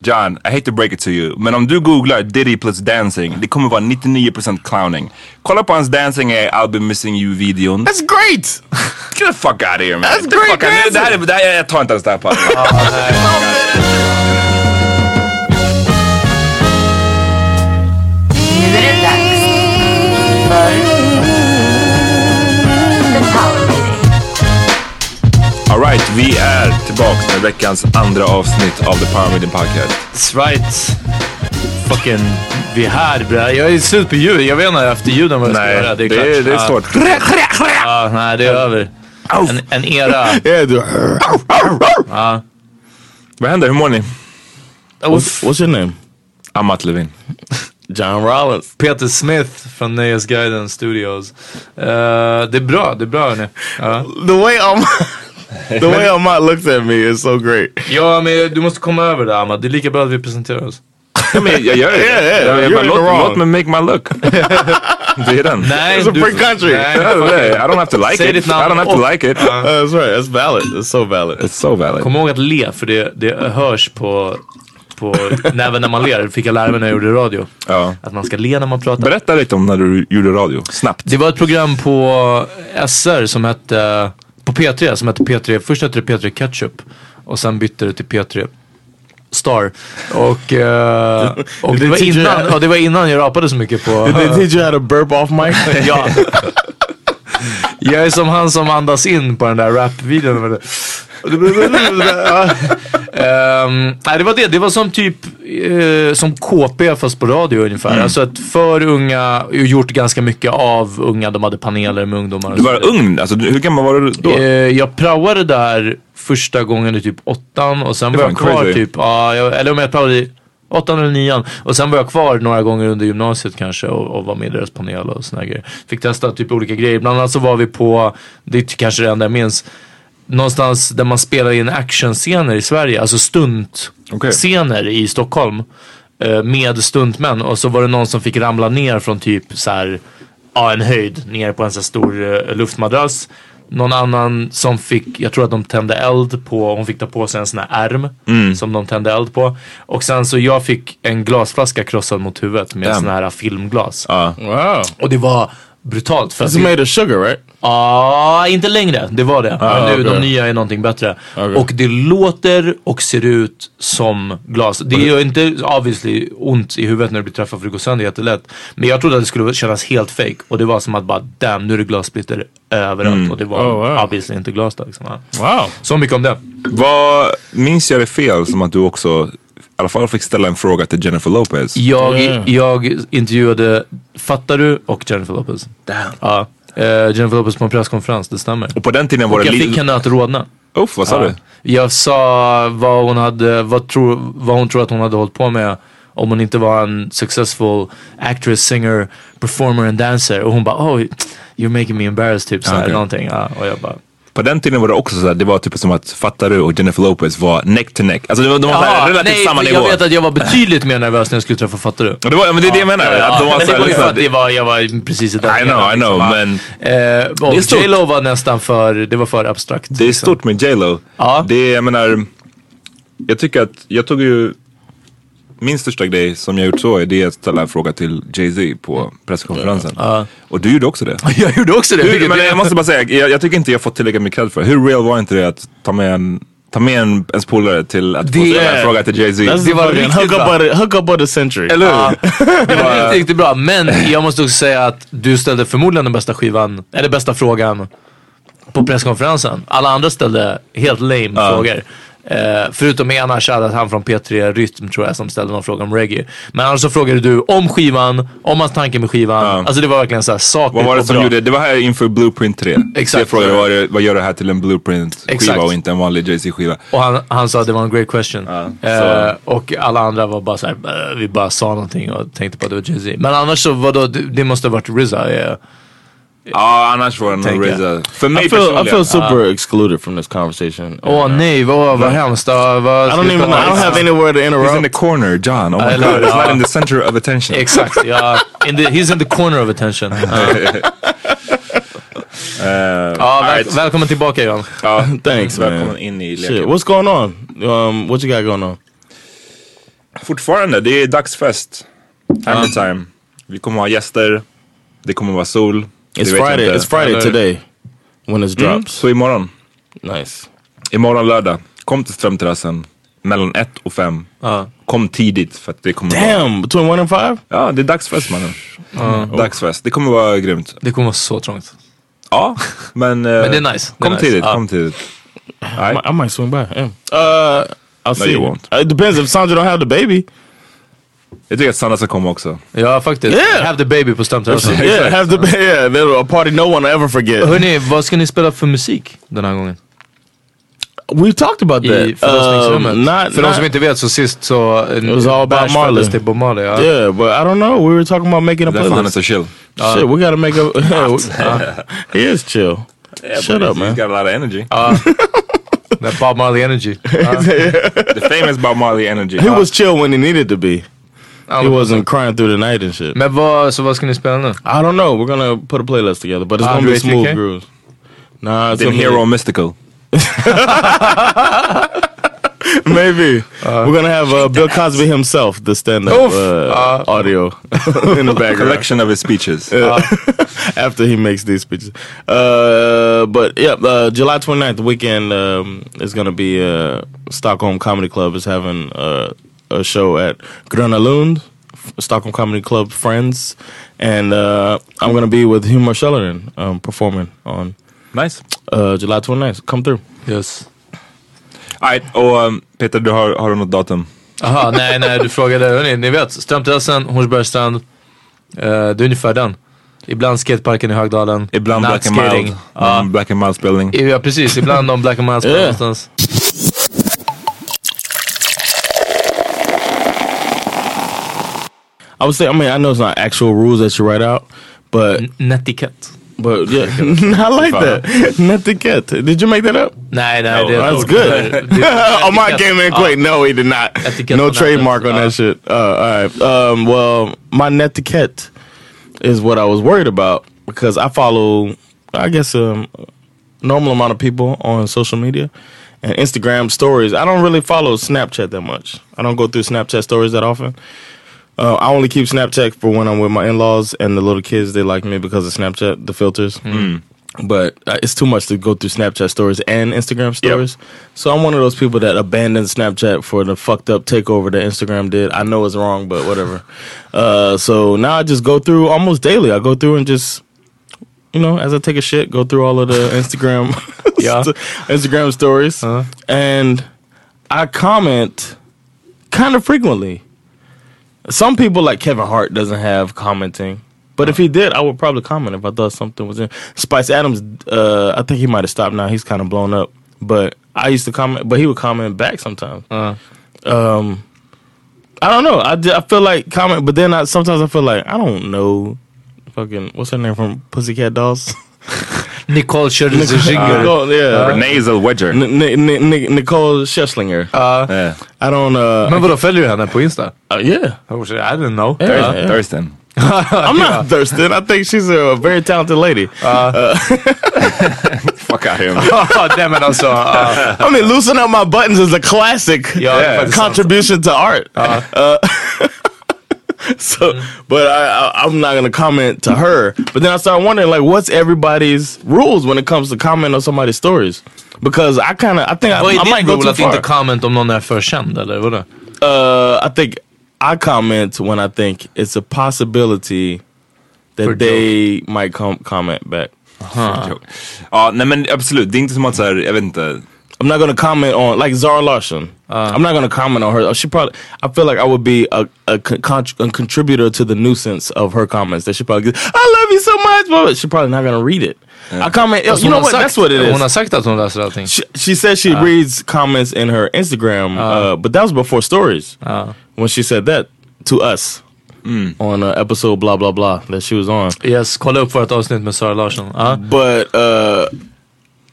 John, I hate to break it to you, men om du googlar Diddy plus dancing, det kommer vara 99% clowning. Kolla på hans dancing är I'll be missing you-videon. That's great! Get the fuck out of here man. That's Get great dancing! Det här, det här, jag tar inte ens det här på Nu är det dags för Alright, vi är tillbaka med veckans andra avsnitt av The Power Meeting Podcast. That's right. Fucking, vi är här bre. Jag är slut på ljud. Jag vet inte efter ljuden vad jag ska göra. det är, det är, det är svårt. Ja, nej det är över. En, en era. Ja. Vad händer? Hur mår ni? What's, what's your name? Amat Levin. John Rollins. Peter Smith från Nöjesguiden Studios. Uh, det är bra, det är bra hörni. Ja. The way I'm... The way Amat looks at me is so great. Ja men du måste komma över det Amat. Det är lika bra att vi presenterar oss. Ja, men jag gör det. Yeah, yeah, Jag- jag you're bara, låt, wrong. låt mig make my look. det är den. Nej, It's a free country. Nej, Ja, det är- I don't have to like Säg it. I don't have to like it. Uh, that's right. That's valid. That's so valid. It's so valid. Kom ihåg att le för det, det hörs på, på även när man ler. fick jag lära mig när jag gjorde radio. Ja. Att man ska le när man pratar. Berätta lite om när du gjorde radio. Snabbt. Det var ett program på SR som hette, på P3 som hette P3, först hette det P3 Ketchup och sen bytte det till P3 Star. Och, eh, och det, Did var innan, och det var innan jag rapade så mycket på... Did they teach you how to burp off mic? ja. Jag är som han som andas in på den där rap-videon. Ehm, nej det var det, det var som typ eh, som KP fast på radio ungefär. Mm. Alltså att för unga, och gjort ganska mycket av unga, de hade paneler med ungdomar. Du var ung. Alltså, hur gammal var du då? Eh, jag praoade där första gången i typ åttan och sen var jag kvar crazy. typ, ja, jag, eller om jag praoade Åttan eller nian. Och sen var jag kvar några gånger under gymnasiet kanske och, och var med i deras panel och såna grejer. Fick testa typ olika grejer. Bland annat så var vi på, det är kanske det enda jag minns, någonstans där man spelar in actionscener i Sverige. Alltså stuntscener i Stockholm. eh, Med stuntmän. Och så var det någon som fick ramla ner från typ så här, ja, en höjd ner på en så stor eh, luftmadrass. Någon annan som fick, jag tror att de tände eld på, hon fick ta på sig en sån här ärm som de tände eld på. Och sen så jag fick en glasflaska krossad mot huvudet med Damn. sån här filmglas. Ja. Wow. Och det var brutalt. För det- made of sugar, right? Ja, inte längre. Det var det. Ah, nu, okej. De nya är någonting bättre. Okej. Och det låter och ser ut som glas. Det gör inte obviously ont i huvudet när du blir träffad för det går sönder jättelätt. Men jag trodde att det skulle kännas helt fake. Och det var som att bara damn, nu är det glassplitter överallt. Och det var Oh, wow. obviously inte glas då. Liksom. Wow. Så mycket om det. Vad, minns jag det fel som att du också i alla fall fick ställa en fråga till Jennifer Lopez? Jag, Yeah. jag intervjuade Fattar du och Jennifer Lopez. Damn. Ja. Eh, Jennifer Lopez på en presskonferens, det stämmer. Och på den tiden var Och det jag fick henne att rodna. Uff, vad sa Ja. du? Jag sa vad hon hade, vad, tror, vad hon tror att hon hade hållit på med om hon inte var en successful actress, singer, performer and dancer. Och hon bara oh you're making me embarrassed typ såhär Okej. någonting. Ja, och jag bara På den tiden var det också sådär, det var typ som att Fattar du och Jennifer Lopez var neck to neck. Alltså de var, de var Jaha, såhär relativt nej, samma nivå. Jag vet att jag var betydligt mer nervös när jag skulle träffa Fattar du? Och det var, men det är det jag menar. att de var men det såhär, var ju för liksom, det var, jag var precis i den I know, I know, liksom, men ja. eh, och Det är stort. J Lo var nästan för, det var för abstrakt. det är stort med J Lo. Ja. Det är, jag menar, jag tycker att, jag tog ju, min största grej som jag gjort så är det att ställa en fråga till Jay-Z på presskonferensen. Ja. Och du gjorde också det. Jag gjorde också det. Hur, men jag måste bara säga, jag, jag tycker inte jag fått tillräckligt med cred för. Hur real var inte det att ta med en, ta med en, ens polare till att få ställa en fråga till Jay-Z? That's Det var riktigt hook up, bra. of the, hook up of the century. Eller hur? Ja, det var riktigt, riktigt bra. Men jag måste också säga att du ställde förmodligen den bästa skivan, eller bästa frågan på presskonferensen. Alla andra ställde helt lame frågor. Eh, förutom ena shoutout han från P3 Rytm tror jag som ställde någon fråga om reggae. Men annars så frågade du om skivan, om hans tanke med skivan. Ja. Alltså det var verkligen så här saker Vad var det som bra. gjorde, det var här inför Blueprint 3. Exakt. Så jag frågade vad, det- vad gör det här till en Blueprint skiva Exakt. och inte en vanlig Jay-Z skiva? Och han, han sa att det var en great question. Ja, eh, och alla andra var bara såhär, eh, vi bara sa någonting och tänkte på att det var Jay-Z. Men annars så var det, det måste ha varit RZA. eh. Ja, annars var det nog. RZA. För mig I feel, I personligen. feel super excluded from this conversation. Åh uh, nej, vad, vad hemskt. I don't even. I don't have anywhere to He's in the interrupt. corner, John. Oh my Eller god, Ja. not in the center of attention. Exakt, ja. In the, he's in the corner of attention. Uh, ja, väl, alright. välkommen tillbaka Johan. Ja, Thanks, man. Välkommen in i Shit, leken. what's going on? Um, what you got going on? Fortfarande, det är dagsfest. Hammer time. Vi kommer ha gäster. Det kommer vara sol. It's Friday. It's Friday Eller- today when it Mm, drops. så imorgon. Nice. Imorgon lördag. Kom till Strömterrassen. Mellan ett och fem. Ja. Kom tidigt för att det kommer vara... Damn, between one and five. Ja, det är dagsfest mannen. Dagsfest. Det kommer vara grymt. Det kommer vara så trångt. Ja, men... eh, Men det är nice. Är Kom nice. tidigt, Ja. kom tidigt. I I might swing by. Yeah. Uh, I'll see. you won't. Uh, It depends if Sandra don't have the baby. Jag tycker att Sanna ska komma också. Ja faktiskt. Yeah. Have the baby på Strömterrassen. yeah, have the baby. Yeah, a party no one will ever forget. Hörni, vad ska ni spela för musik den här gången? We talked about I that. förlossningsrummet. Um, not, för de som inte vet så sist så... It was all about Marley. till Bob Marley. Ja. Yeah, but I don't know. We were talking about making a Därför han är playlist. så chill. Shit, we gotta make a. uh, he is chill. Shut up, He's man. got a lot of energy. That Bob Marley energy. The famous Bob Marley energy. He was chill when he needed to be. Ja. He wasn't crying through the night and shit. Men vad, så vad ska ni spela nu? I don't know. We're gonna put a playlist together, but it's Ah, gonna be smooth 3K? grooves. Nah, it's Din gonna hero mystical. maybe we're gonna have uh, Bill Cosby himself, the stand-up Oof. uh, audio in the background Collection of his speeches. after he makes these speeches. Uh, but yeah, uh, July 29th, the weekend um, is gonna be uh, Stockholm Comedy Club is having uh, a show at Gröna Lund, Stockholm Comedy Club friends, and uh, I'm gonna be with Hugh Marcellin um, performing on Nice. uh, July 29th. Come through. Yes. Alright, och um, Peter, du har, har du något datum? Jaha, nej nej du frågade. Hörni, ni vet, Strömterrassen, Hornsbergsstrand. Uh, det är ungefär den. Ibland skateparken i Högdalen. Ibland Black and. Mild. Ja. Mm, Black and Mild spelning. Ja precis, ibland någon Black and Miles Yeah. någonstans. I would say, I mean, I know it's not actual rules that you write out, but Netiquette. but yeah, I like that. Netiquette. Did you make that up? Nej, nej. Oh, det är ett that's good. Det- oh, my game in Ja. quick. No, he did not. No trademark sense. on that shit. Uh, all right. Um, well, my netiquette is what I was worried about because I follow, I guess, um, normal amount of people on social media and Instagram stories. I don't really follow Snapchat that much. I don't go through Snapchat stories that often. Uh, I only keep Snapchat for when I'm with my in-laws and the little kids. They like me because of Snapchat, the filters. But uh, it's too much to go through Snapchat stories and Instagram stories. So I'm one of those people that abandoned Snapchat for the fucked up takeover that Instagram did. I know it's wrong, but whatever. uh, so now I just go through almost daily. I go through and just, you know, as I take a shit, go through all of the Instagram, Yeah. Instagram stories, and I comment kind of frequently. Some people like Kevin Hart doesn't have commenting. But if he did, I would probably comment if I thought something was in. Spice Adams, uh, I think he might have stopped now. He's kind of blown up. But I used to comment, but he would comment back sometimes. Uh. Um, I don't know. I, I feel like comment, but then I, sometimes I feel like I don't know. Fucking what's her name from Pussycat Dolls? Nicole Scherzinger. Nicole, yeah, Renee Zellweger. N- N- N- N- Nicole Schesslinger. Yeah. I don't. Uh, Men vadå, följer du henne på Insta? uh, yeah, Oh, shit, I didn't know. Yeah. Thurs- Thurston. I'm not Thurston. I think she's a very talented lady. Fuck out here. Ja, nej men alltså. ja. I mean, loosen up my buttons is a classic Ja, uh, contribution to art. Uh, so, but I, I, I'm not gonna comment to her. But then I started wondering, like, what's everybody's rules when it comes to comment on somebody's stories? Because I kind of, I think I, Vad I är might go too att inte far. comment om någon är för känd eller vadå? Uh, I think I comment when I think it's a possibility that For they might com- comment back. Ja, nej men absolut. Det är inte som att så här, jag vet inte. I'm not gonna comment on like Zara Larson. I'm not gonna comment on her. She probably. I feel like I would be a a, con- a contributor to the nuisance of her comments. That she probably. Gets, I love you so much, but she's probably not gonna read it. I comment. You know what? sagt- That's what it is. Hon har sagt att hon läser allting. She, she says she reads comments in her Instagram, uh, but that was before stories. When she said that to us on uh, episode blah blah blah that she was on. Yes, kolla upp vårt avsnitt med Sara Larsson. Ja. But uh,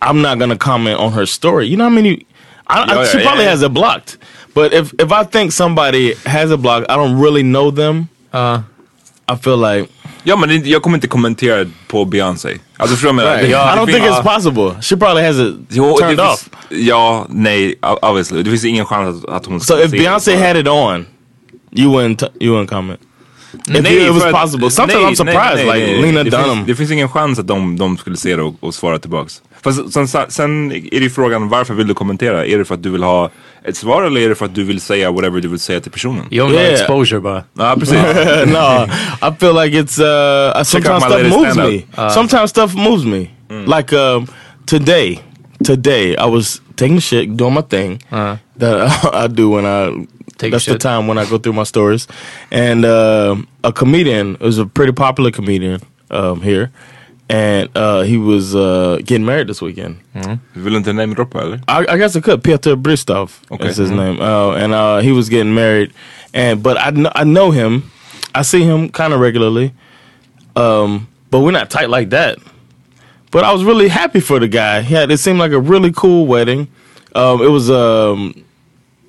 I'm not gonna comment on her story. You know how many? I, I, oh, she yeah, probably yeah. has it blocked. But if if I think somebody has it blocked, I don't really know them. Ja. I feel like Ja men det- jag kommer inte kommentera på Beyoncé. Alltså förstår du vad jag menar? I don't think it's possible. She probably has it Jo, turned det off. finns, ja, nej, obviously. Det finns ingen chans att, att hon So if Beyonce had it on, you wouldn't you wouldn't comment. If it was possible. Sometimes nej, I'm surprised. nej, nej, like nej. Lena det Dunham. Finns, det finns ingen chans att de, de skulle se det och, och svara tillbaks. Fast sen, sen är det ju frågan varför vill du kommentera? Är det för att du vill ha ett svar eller är det för att du vill säga whatever du vill säga till personen? Jag vill ha Yeah. exposure bara. Ja precis. no, I feel like it's uh sometimes stuff moves me. sometimes stuff moves me. Like um today, today I was taking shit, doing my thing that I do when I Take a that's the time when I go through my stories. And uh, a comedian was a pretty popular comedian um, here. And uh, he was uh, getting married this weekend. Vill du inte namedroppa eller? I, I guess I could. Peter Bristov Okay. is his name, uh, and uh, he was getting married. And but I kn- I know him. I see him kind of regularly, um, but we're not tight like that. But I was really happy for the guy. He had it seemed like a really cool wedding. Um, it was um,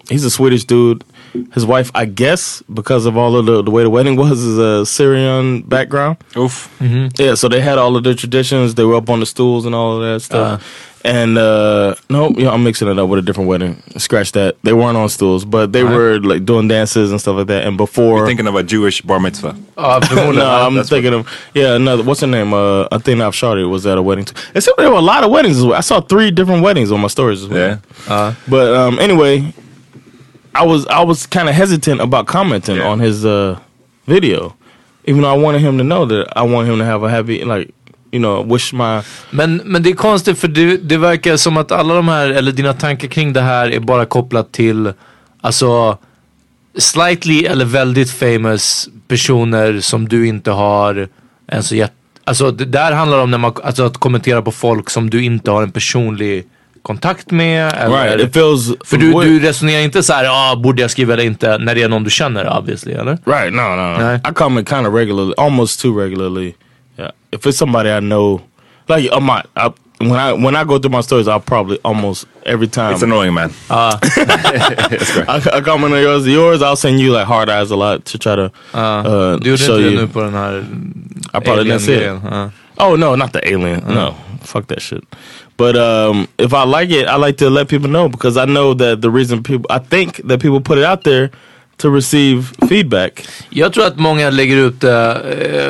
he's a Swedish dude. His wife, I guess, because of all of the, the way the wedding was, is a Syrian background. Uff. Yeah, so they had all of their traditions. They were up on the stools and all of that stuff. and uh no, you know, I'm mixing it up with a different wedding. Scratch that. They weren't on stools, but they were like doing dances and stuff like that. And before, You're thinking of a Jewish bar mitzvah. Ja, no. I'm that's thinking of yeah, another. What's her name? Uh, I think Shawty was at a wedding too. It seemed there were a lot of weddings. As well. I saw three different weddings on my stories. As well. Yeah. But um, anyway, I was I was kind of hesitant about commenting Yeah. on his uh, video, even though I wanted him to know that I want him to have a happy like you know wish my Men, men det är konstigt för det, det verkar som att alla de här, eller dina tankar kring det här är bara kopplat till, alltså slightly eller väldigt famous personer som du inte har en så jätte... Alltså det där handlar om när man, alltså att kommentera på folk som du inte har en personlig kontakt med? Eller? Right. It feels För du, du resonerar inte så här, ah, borde jag skriva eller inte, när det är någon du känner obviously, eller? Right, no, no, no. Nej. I comment kind of regularly, almost too regularly. Yeah, if it's somebody I know, like I'm not, I, when I when I go through my stories, I'll probably almost every time It's annoying man. I, I comment on yours. Yours, I'll send you like hard eyes a lot to try to uh, Du gjorde show you. nu på den här I probably didn't see it. alien-grejen? Oh no, not the alien. No, fuck that shit. But um, if I like it, I like to let people know because I know that the reason people, I think that people put it out there to receive feedback. Jag tror att många lägger ut det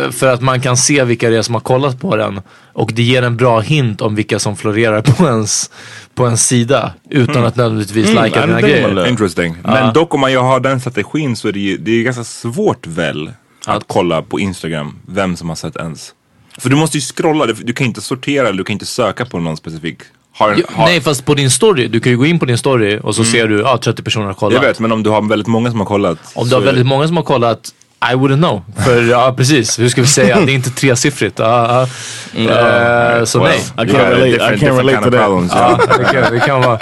eh, för att man kan se vilka det är som har kollat på den. Och det ger en bra hint om vilka som florerar på ens, på ens sida. Utan att nödvändigtvis Mm, likea dina grejer. Interesting. Men dock om man ju har den strategin så är det ju det är ganska svårt väl att kolla på Instagram vem som har sett ens. För du måste ju scrolla, du, kan inte sortera du kan inte söka på någon specifik. Har, Jo, har, Nej fast på din story, du kan ju gå in på din story och så ser du, ja ah, 30 personer har kollat. jag vet, men om du har väldigt många som har kollat. Om du har är- väldigt många som har kollat, I wouldn't know. För ja precis, hur ska vi säga? Det är inte tresiffrigt. Uh, uh. så well, nej. I can't relate- I can't relate to that. det kan vara.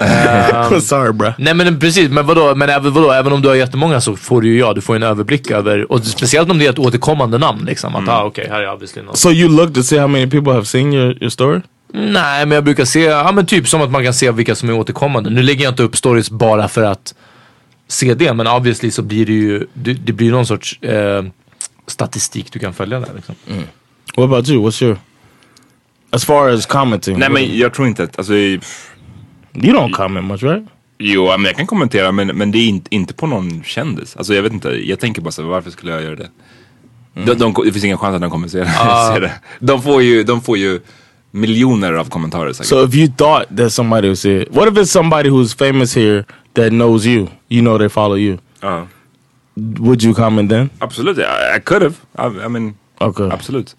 Ehm, Sorry, bro. nej men precis, men vadå, men även, vadå, även om du har jättemånga så får du ju ja, du får en överblick över, och speciellt om det är ett återkommande namn liksom. Att ah, okej, här är obviously någon. So you look to see how many people have seen your, your story? Nej men jag brukar se, ja men typ som att man kan se vilka som är återkommande. Nu lägger jag inte upp stories bara för att se det, men obviously så blir det ju, det, det blir någon sorts eh, statistik du kan följa där liksom. What about you? What's your as far as commenting? Nej men jag tror inte att, alltså, you don't comment much, right? jo men jag kan kommentera men, men det är inte, inte på någon kändis. Alltså jag vet inte, jag tänker bara så varför skulle jag göra det? De, de, det finns ingen chans att de kommer se det. se det. De, får ju, de får ju miljoner av kommentarer säkert. So if you thought that somebody would see it, what if it's somebody who's famous here that knows you? You know they follow you. Ja. Would you comment then? Absolut, I, I could have. I, I mean, Okay. absolut.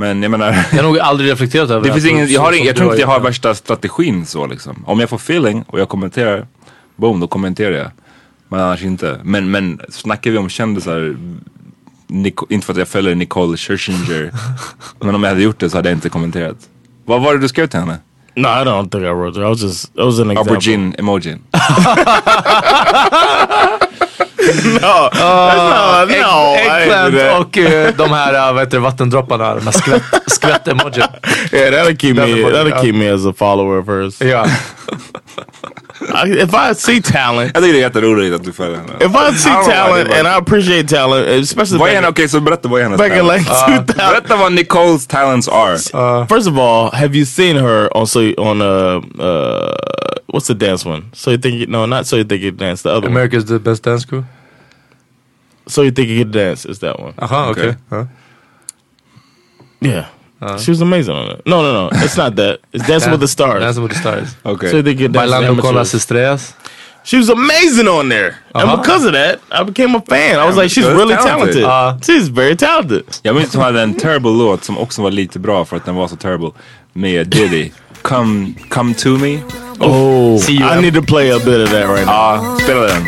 Men jag menar, Jag har nog aldrig reflekterat över det finns ingen, jag, har, jag du tror inte jag har värsta strategin så liksom. Om jag får feeling och jag kommenterar, boom, då kommenterar jag. Men annars inte. Men, men snackar vi om kändisar, Nico, inte för att jag följer Nicole Scherzinger, men om jag hade gjort det så hade jag inte kommenterat. Vad var det du skrev till henne? No, I don't think I wrote it. I was just it was an example. Aubergine emojin. No, no, Ägg, no. Do äggplant och eh, de här äh, vad heter det, vattendropparna, de här skvätt, skvätt-emojin. Yeah, that'll keep me. That'll- keep me as a follower of hers. I, if I see talent, Jag tycker det är jätteroligt att du följer henne. if I see I talent, and I appreciate talent, especially Vad är henne, okej så berätta vad är hennes talent? like 2000. Berätta vad Nicoles talents are. First of all, have you seen her on so on uh uh what's the dance one? So you think you, no, not so you think you dance. The other one. America's the best dance crew. So you think you can dance is that one? Uh-huh, Aha, okej. okay. Huh? Yeah. Uh-huh. She was amazing on it. No, no, no. It's not that. It's Dancing with the Stars. Dancing with the stars. Okay. So you think you can dance with Bailando con las amateurs. estrellas. She was amazing on there, Uh-huh. and because of that, I became a fan. I was like, she's really talented. talented. Uh-huh. she's very talented. Jag minns hon hade en terrible låt som också var lite bra för att den var så terrible. Med Diddy. Come, come to me. Oh, See you, I Em. need to play a bit of that right now. Ja, spela den.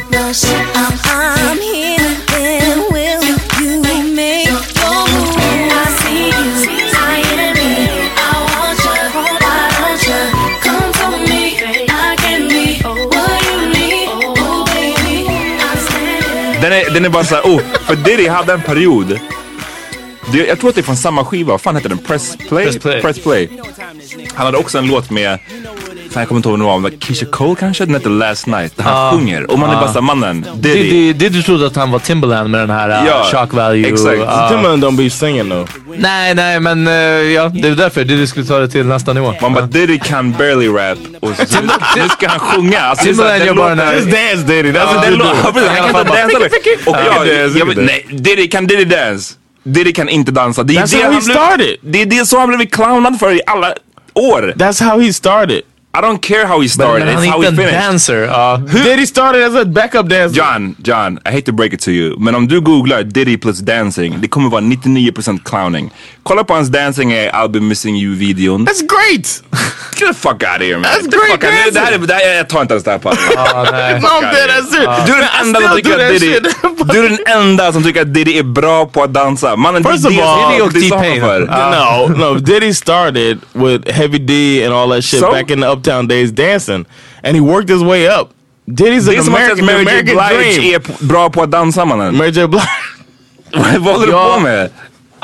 Den är, den är bara såhär, oh, för Diddy hade en period. Det, jag tror att det är från samma skiva, vad fan heter den? Press Play? Press Play. Press Play. Han hade också en låt med, jag kommer inte ihåg vad det var, med Keisha Cole kanske? Den heter Last Night, där han sjunger. Och man är bara såhär, mannen, Diddy. Diddy, Diddy trodde att han var Timberland med den här uh, Ja, shock value. exakt. uh, Timberland don't be singing though. nej, nej, men uh, ja, det är därför Diddy skulle ta det till nästa nivå. Man bara, Diddy can barely rap. Och så, nu, ska han sjunga. Alltså, det är så här, Timberland den gör bara den här... Just dance, Diddy. That's what you do. lå- ja, precis, han kan inte dansa. Och Ja, jag, jag, det. nej, Diddy kan Diddy dance. Diddy kan inte dansa. Det är That's det how han he blev- started. Det är det som han blivit clownad för i alla år. That's how he started. I don't care how he Men, started, men han it's är how he finished. dancer. Uh, Diddy started as a backup dancer. John, John, I hate to break it to you. Men om du googlar Diddy plus dancing, det kommer vara 99% clowning. Kolla på hans dancing i I'll be missing you-videon. That's great. Get the fuck out of here man. That's the great dancing. Det här är, det här, jag tar inte ens det här på allvar. That's it. Du är den enda som tycker att that Diddy, du är den enda som tycker att Diddy är bra på att dansa. Mannen, First of är all, Diddy och är T-Pain. no, no. Diddy started with Heavy D and all that shit So? back in the up Uptown Days dancing, and he worked his way up. Diddy's an att American, Mary J American Blige dream. är bra på att dansa mannen. Mary J. Blige. Vad håller du på med?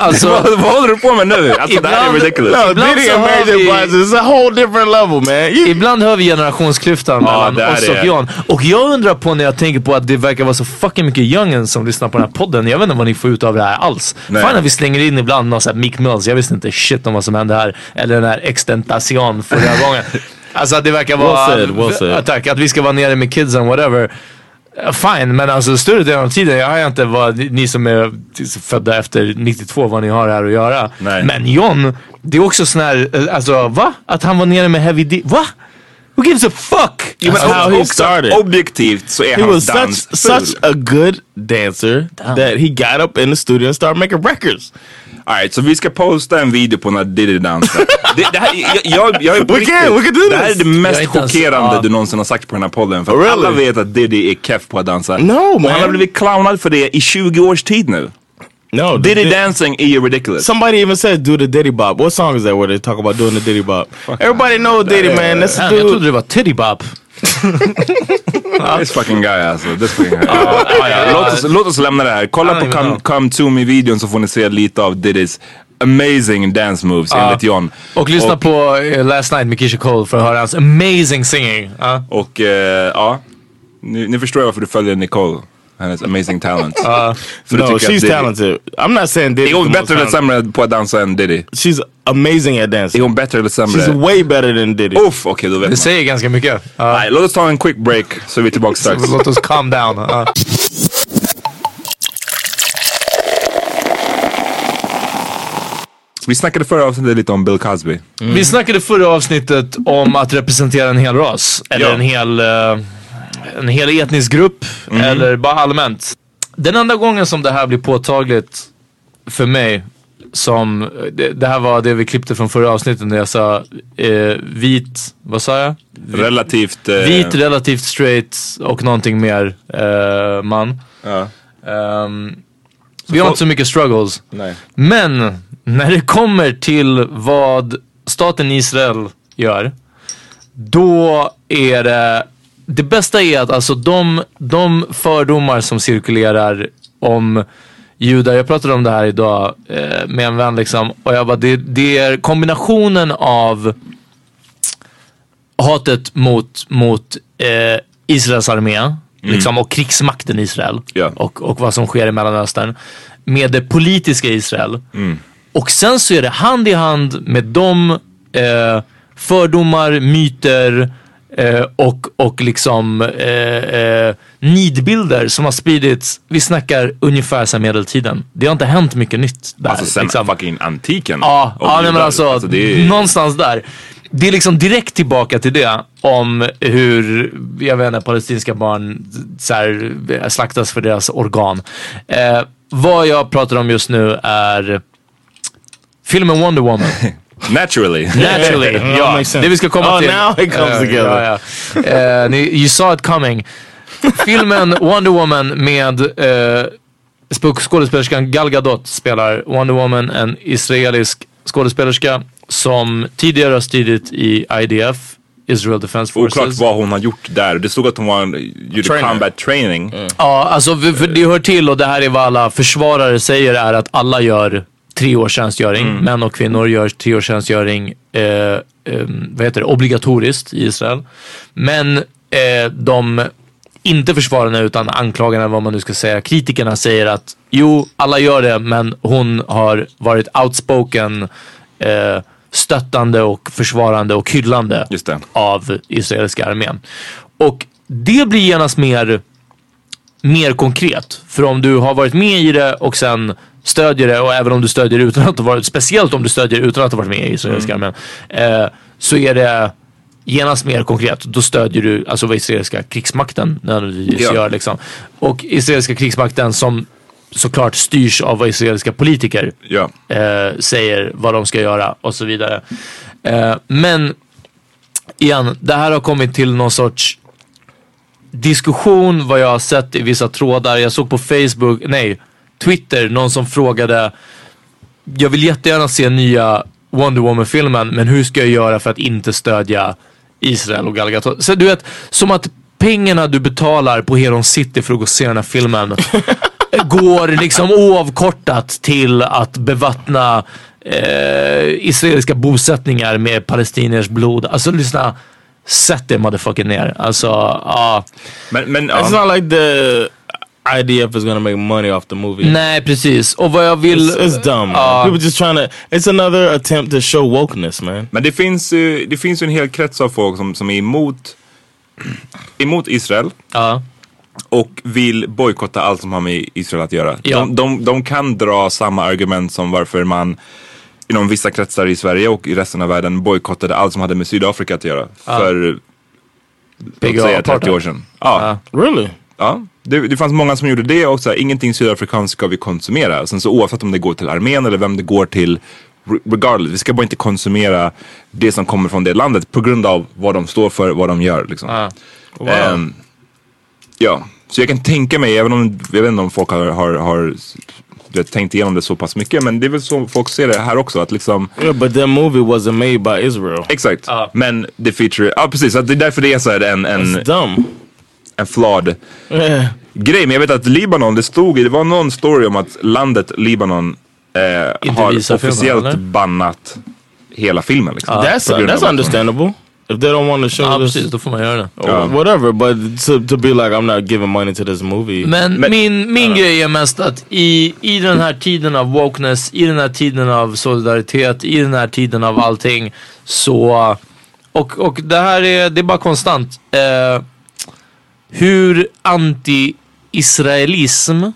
Alltså, vad, vad håller du på med nu? Alltså det här är ridiculous. No, Ibland Diddy and Mary har J. vi- Blige is a whole different level, man. You, Ibland hör vi generationsklyftan Ja, mellan oss och John. Och jag undrar på när jag tänker på att det verkar vara så fucking mycket youngens som lyssnar på den här podden. Jag vet inte vad ni får ut av det här alls. Nej. Fan när vi slänger in ibland någon sån här Mick Mills. Jag visste inte shit om vad som hände här. Eller den här extentation förra gången. Alltså att det verkar vara... said, well said. Ja, Tack, att vi ska vara nere med kidsen whatever. Uh, Fine, men alltså större delen av tiden, jag har inte vad ni som är födda efter 92, vad ni har här att göra. Nej. Men John, det är också sån här, eh, alltså va? Att han var nere med Heavy D, va? Who gives a fuck? Jo, men That's how he started. Objektivt så är he was such such a good dancer that he got up in the studio and started making records. Alright, så vi ska posta en video på när Diddy dansar. det, det här, jag, jag, jag We can, we can do Det här är this. det mest chockerande du någonsin har sagt på den här podden. För Oh, att really? alla vet att Diddy är keff på att dansa. No, Och man. han har blivit clownad för det i 20 års tid nu. No, Diddy Di- dancing ju ridiculous. Somebody even said do the Diddy Bop. What song is that where they talk about doing the Diddy Bop? Everybody knows Diddy, man. That's the Fan, jag trodde dude. det var Titty Bop. This fucking guy alltså. This fucking guy. Ja, låt, oss, låt oss lämna det här. Kolla på Come, know. Come To Me-videon så får ni se lite av Diddys amazing dance moves enligt John. Och lyssna på eh, Last Night med Keisha Cole för att höra hans amazing singing. Ja. Och eh, ja, ni, ni förstår varför du följer Nicole. Hennes amazing talent. Du No, she's talented. I'm not saying Diddy. Är hon bättre talented. sämre på att dansa än Diddy? She's amazing at Är dancing. hon bättre eller sämre? She's way better than Diddy. Uff, okej då vet Det man. säger ganska mycket. Ja. Nej, låt oss ta en quick break så är vi tillbaka strax. Låt oss calm down. Ja. Vi snackade förra avsnittet lite om Bill Cosby. Vi snackade förra avsnittet om att representera en hel ras. Eller Ja. en, hel, eh, en hel etnisk grupp. Eller bara allmänt. Den enda gången som det här blir påtagligt för mig. Som, det, det här var det vi klippte från förra avsnittet när jag sa eh, vit, vad sa jag? Relativt... Eh, Vit, relativt straight och någonting mer eh, man. Ja. Ehm, vi har inte så mycket struggles. Nej. Men när det kommer till vad staten Israel gör. Då är det, det bästa är att alltså de, de fördomar som cirkulerar om judar. Jag pratade om det här idag eh, med en vän liksom. Och jag bara, det, det är kombinationen av hatet mot, mot eh, Israels armé liksom, och krigsmakten Israel Ja. och, och vad som sker i Mellanöstern med det politiska Israel. Och sen så är det hand i hand med de eh, fördomar, myter eh, och, och liksom eh, eh, nidbilder som har spridits. Vi snackar ungefär sedan medeltiden. Det har inte hänt mycket nytt där. Alltså sen liksom. fucking antiken. Ja, ja nej, men alltså, det är, någonstans där. Det är liksom direkt tillbaka till det om hur, jag vet inte, palestinska barn så här, slaktas för deras organ. Eh, vad jag pratar om just nu är filmen Wonder Woman. Naturally. Naturally, Yeah, ja. Det vi ska komma Oh, till. now it comes Eh, together. Ja, ja. Eh, ni, you saw it coming. Filmen Wonder Woman med sp- skådespelerskan Gal Gadot spelar Wonder Woman, en israelisk skådespelerska som tidigare har stridit i IDF, Israel Defense Forces. Oklart vad hon har gjort där. Det stod att hon var en, gjorde Trainer. combat training. Ja, alltså för, för det hör till och det här är vad alla försvarare säger är att alla gör tre års tjänstgöring. Män och kvinnor gör tre års tjänstgöring eh, eh, vad heter det, obligatoriskt i Israel. Men eh, de, inte försvararna utan anklagarna, vad man nu ska säga, kritikerna säger att jo, alla gör det men hon har varit outspoken, eh, stöttande och försvarande och hyllande av israeliska armén. Och det blir genast mer mer konkret. För om du har varit med i det och sen stödjer det och även om du stödjer utan att ha varit, speciellt om du stödjer utan att ha varit med i israeliska armén, eh, så är det genast mer konkret. Då stödjer du alltså vad israeliska krigsmakten nödvändigtvis Ja. gör. Liksom. Och israeliska krigsmakten som såklart styrs av vad israeliska politiker Ja. eh, säger vad de ska göra och så vidare. Eh, men igen, det här har kommit till någon sorts diskussion vad jag har sett i vissa trådar. Jag såg på Facebook, nej, Twitter, någon som frågade jag vill jättegärna se nya Wonder Woman-filmen men hur ska jag göra för att inte stödja Israel och Gal Gadot. Så du vet, som att pengarna du betalar på Heron City för att gå och se den här filmen går liksom oavkortat till att bevattna eh, israeliska bosättningar med palestiniers blod. Alltså lyssna, sätt det motherfucking ner. Alltså, ja. Men, men It's not like the IDF is gonna make money off the movie. Nej precis. Och vad jag vill... It's, it's dumb. Man. People just trying to. It's another attempt to show wokeness, man. Men det finns, ju- det finns ju en hel krets av folk som, som är emot, emot Israel Ja. och vill bojkotta allt som har med Israel att göra. Ja. De, de, de kan dra samma argument som varför man inom vissa kretsar i Sverige och i resten av världen bojkottade allt som hade med Sydafrika att göra. För låt säga 30 apartheid. år sedan. Ja. Really? Ja, det, det fanns många som gjorde det och så här, ingenting sydafrikanskt ska vi konsumera. Sen så oavsett om det går till armén eller vem det går till, re- regardless, vi ska bara inte konsumera det som kommer från det landet på grund av vad de står för, vad de gör liksom. Ja. Ehm, ja, så jag kan tänka mig, även om, jag vet inte om folk har, har, har vet, tänkt igenom det så pass mycket, men det är väl så folk ser det här också, att liksom Yeah, but that movie wasn't made by Israel. Exakt, Ja. men det feature, ja precis, att det är därför det är så här en, en, It's dumb. En flawed Yeah. grej. Men jag vet att Libanon, det stod i, det var någon story om att landet Libanon eh, har filmen, officiellt eller? bannat hela filmen. Liksom. That's På grund av that's understandable. If they don't want to show Ja this, precis, då får man göra det. or whatever. But to to be like, I'm not giving money to this movie. Men, Men- min, min grej är mest att i, i den här tiden av wokeness, i den här tiden av solidaritet, i den här tiden av allting så och, och det här är, det är bara konstant. Eh, hur anti-israelism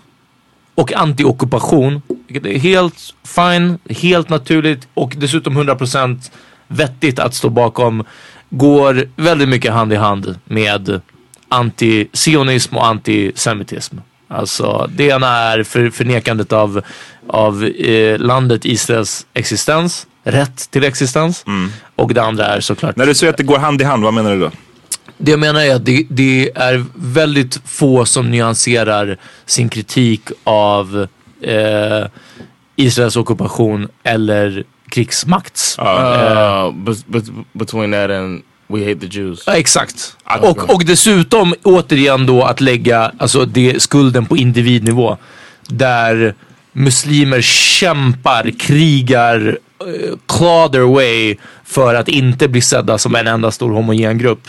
och anti-ockupation, vilket är helt fine, helt naturligt och dessutom 100% vettigt att stå bakom, går väldigt mycket hand i hand med antisionism och antisemitism. Alltså det ena är för, förnekandet av, av eh, landet Israels existens, rätt till existens. Och det andra är såklart När du säger att det går hand i hand, vad menar du då? Det jag menar är att det, det är väldigt få som nyanserar sin kritik av eh, Israels ockupation eller krigsmakts. uh, but, between that and we hate the Jews. Ja, exakt. Och, och dessutom återigen då att lägga alltså, det, skulden på individnivå. Där muslimer kämpar, krigar, uh, claw their way för att inte bli sedda som en enda stor homogen grupp.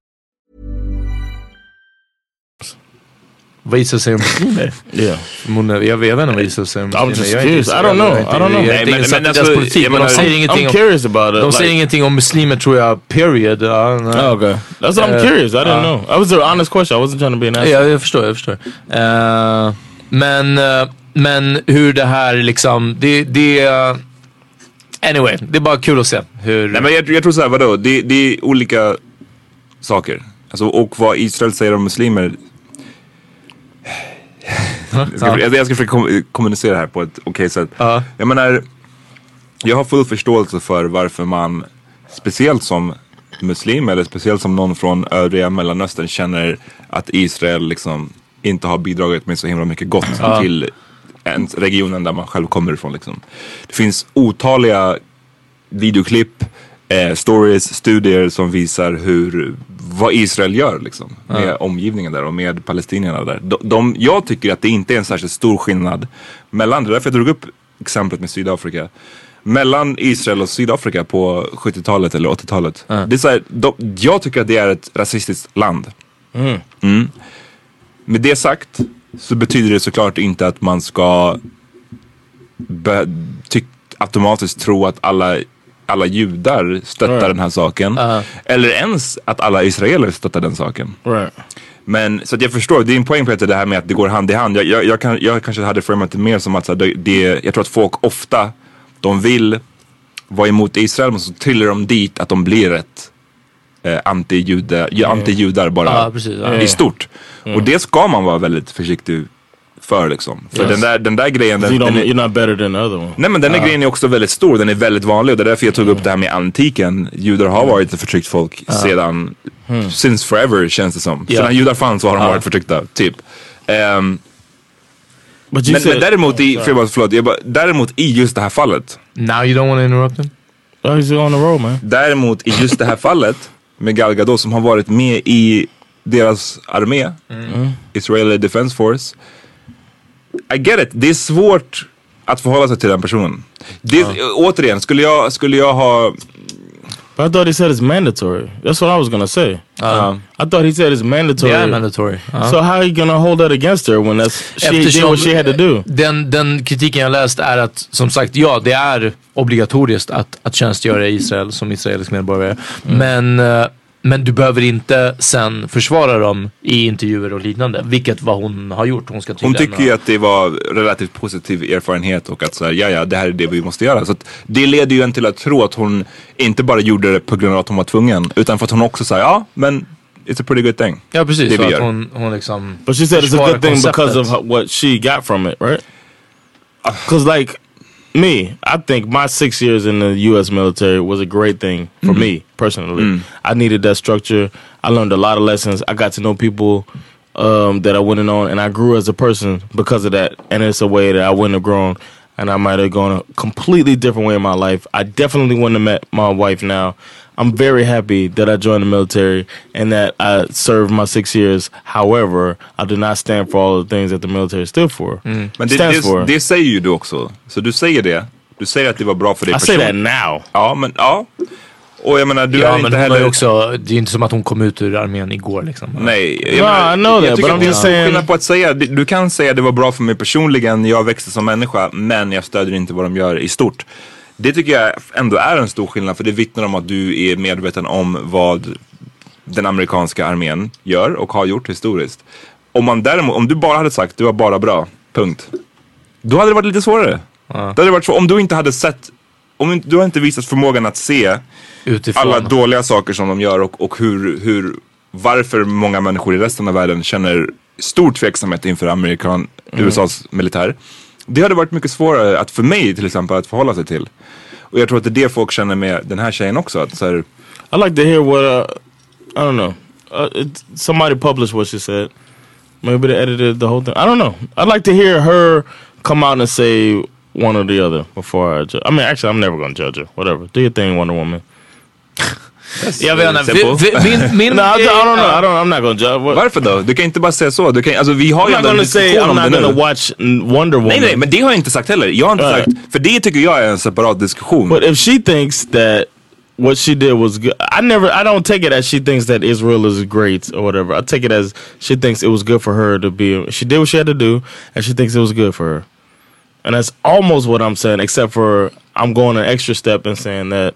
Vad Israel säger om muslimer? Yeah. Jag vet inte vad Israel säger om I'm muslimer. just Jag är inte curious. I don't know. Jag är I inte- don't know. Jag är inte men- insatt men i deras alltså, politik. de säger I'm, ingenting om... curious about it. De säger ingenting om muslimer tror jag, period. Oh, okay. That's what I'm Uh, curious. I didn't uh, know. That was an honest question. I wasn't trying to be an asshole. Ja, jag förstår, jag förstår. Eh, men, eh, men hur det här liksom, det, det eh, Anyway, det är bara kul att se hur... Nej men jag, jag tror såhär, vadå? Det, det är olika saker. Alltså, och vad Israel säger om muslimer. Jag ska, Ja. jag, jag ska försöka kom, kommunicera här på ett okej sätt. Ja. Jag menar, jag har full förståelse för varför man, speciellt som muslim eller speciellt som någon från övriga mellanöstern känner att Israel liksom inte har bidragit med så himla mycket gott Ja. till en, regionen där man själv kommer ifrån. Liksom. Det finns otaliga videoklipp, eh, stories, studier som visar hur, vad Israel gör liksom, med Ja. omgivningen där och med palestinierna där. De, de, jag tycker att det inte är en särskilt stor skillnad mellan, det är därför jag drog upp exemplet med Sydafrika. Mellan Israel och Sydafrika på 70-talet eller 80-talet. Det är så här, de, jag tycker att det är ett rasistiskt land. Mm. Med det sagt så betyder det såklart inte att man ska automatiskt tro att alla, alla judar stöttar Right. den här saken. Eller ens att alla israeler stöttar den saken. Right. Men så att jag förstår, din poäng Peter, det här med att det går hand i hand. Jag, jag, jag, kan, jag kanske hade framat det mer som att så här, det, det, jag tror att folk ofta, de vill vara emot Israel men så trillar de dit att de blir ett eh, ja, anti-judar bara Ja, precis, ja. i stort. Och det ska man vara väldigt försiktig för liksom. För Yes. den, där, den där grejen, den, den är, you're not better than the other one. Nej men den här Ja. grejen är också väldigt stor, den är väldigt vanlig och det är därför jag tog upp det här med antiken. Judar har varit ett förtryckt folk sedan, since forever känns det som. Ja. Sedan judar fanns så har de Ja. varit förtryckta, typ. But you men, said, men däremot, i, förlåt, förlåt, jag bara, däremot i just det här fallet. Now you don't want to interrupt him? oh, he's on the road man. Däremot i just det här fallet med Gal Gadot som har varit med i deras armé, Israeli Defense Force. I get it, det är svårt att förhålla sig till den personen. Det, Återigen, skulle jag, skulle jag ha But I thought he said it's mandatory. That's what I was gonna say. Uh, I thought he said it's mandatory. är mandatory. So how are you gonna hold that against her when that's she did Eftersom what she had to do? Den, den kritiken jag läst är att, som sagt, ja det är obligatoriskt att, att tjänstgöra i Israel som israelisk medborgare. Mm. Men, eh, men du behöver inte sen försvara dem i intervjuer och liknande. Vilket vad hon har gjort. Hon ska Hon tycker ju att det var relativt positiv erfarenhet och att så här, ja ja, det här är det vi måste göra. Så att det leder ju en till att tro att hon inte bara gjorde det på grund av att hon var tvungen, utan för att hon också säger ja, men it's a pretty good thing. Ja precis, det för vi att gör. hon, hon liksom But she said it's a good thing because of konceptet. what she got from it, right? Because like me, I think my six years in the U.S. military was a great thing for me personally. I needed that structure. I learned a lot of lessons. I got to know people um, that I went in on, and I grew as a person because of that. And it's a way that I wouldn't have grown, and I might have gone a completely different way in my life. I definitely wouldn't have met my wife now. I'm very happy that I joined the military and that I served my six years. However, I do not stand for all the things that the military stood for. Men det, det, for. det säger ju du också. Så du säger det. Du säger att det var bra för dig I say that now. Ja, men ja. Och jag menar, du Ja är men inte heller... också, det är inte som att hon kom ut ur armén igår liksom. Nej, jag, No, menar, I know jag that, tycker but att det är en skillnad på att säga, du kan säga det var bra för mig personligen, jag växte som människa, men jag stödjer inte vad de gör i stort. Det tycker jag ändå är en stor skillnad, för det vittnar om att du är medveten om vad den amerikanska armén gör och har gjort historiskt. Om, man däremot, om du bara hade sagt du var bara bra, punkt. Då hade det varit lite svårare. Det hade varit så, om du inte hade sett, om du har inte visat förmågan att se Utifrån. alla dåliga saker som de gör och, och hur, hur, varför många människor i resten av världen känner stor tveksamhet inför Amerikan, USAs militär. Det hade varit mycket svårare att för mig till exempel att förhålla sig till. Och jag tror att det är det folk känner med den här tjejen också. Att så här, I like to hear what uh, I don't know. Uh, it, somebody published what she said. Maybe they edited the whole thing. I don't know. I'd like to hear her come out and say one or the other before I judge. I mean, actually, I'm never going to judge her. Whatever. Do your thing, Wonder Woman. Jag vet inte, Simple. vi- vi- min, min No, I, I don't know. I don't. I'm not going to judge. What, varför då? Du kan inte bara säga så. Du kan, alltså, vi har I'm not ändå en going to say diskussion I'm om det not nu. going to watch mm, Wonder Woman. Nej, nej, men det har jag inte sagt heller. Jag har inte Right. sagt, för det tycker jag är en separat diskussion. But if she thinks that what she did was good, I never, I don't take it as she thinks that Israel is great or whatever. I take it as she thinks it was good for her to be. She did what she had to do, and she thinks it was good for her. And that's almost what I'm saying, except for I'm going an extra step and saying that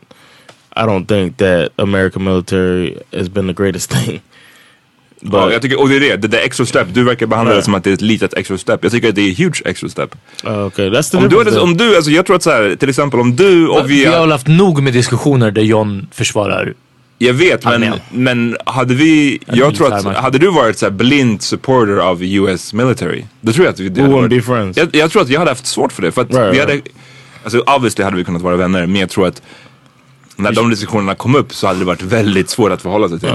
I don't think that American military has been the greatest thing. But Ja, jag tycker, och det är det, det där extra step, du verkar behandla det Right. som att det är ett litet extra step. Jag tycker att det är huge extra step. uh, okay, that's the Om du, hade, om du, alltså jag tror att så här, till exempel om du och Vi vi... har haft nog med diskussioner där John försvarar. Jag vet, men, men hade vi... Jag tror att, hade du varit så här blind supporter av US military, då tror jag att vi... hade varit- be friends. Jag, jag tror att jag hade haft svårt för det. För att Right, vi right. hade... Alltså obviously hade vi kunnat vara vänner, men jag tror att när de diskussionerna kom upp så hade det varit väldigt svårt att förhålla sig till.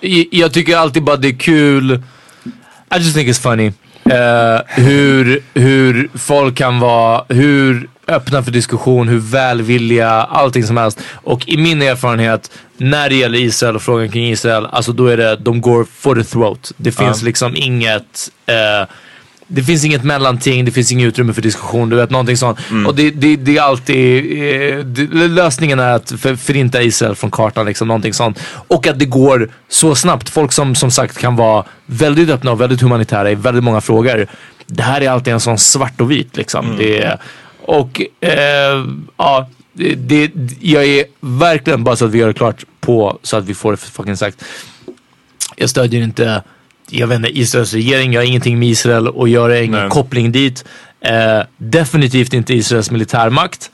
I- Jag tycker alltid bara det är kul. I just think it's funny. Eh, hur, hur folk kan vara, hur öppna för diskussion, hur välvilliga, allting som helst. Och i min erfarenhet, när det gäller Israel och frågan kring Israel, alltså då är det, de går for the throat. Det finns Ja. liksom inget eh, det finns inget mellanting, det finns inget utrymme för diskussion, du vet någonting sånt. Och det, det, det är alltid, eh, det, lösningen är att för, förinta Israel från kartan, liksom någonting sånt. Och att det går så snabbt. Folk som som sagt kan vara väldigt öppna och väldigt humanitära i väldigt många frågor. Det här är alltid en sån svart och vit liksom. Det är, och eh, ja, det, det, jag är verkligen, bara så att vi gör det klart på, så att vi får det fucking sagt. Jag stödjer inte, jag vet inte, Israels regering. Jag har ingenting med Israel att göra, ingen Nej. koppling dit. Eh, definitivt inte Israels militärmakt.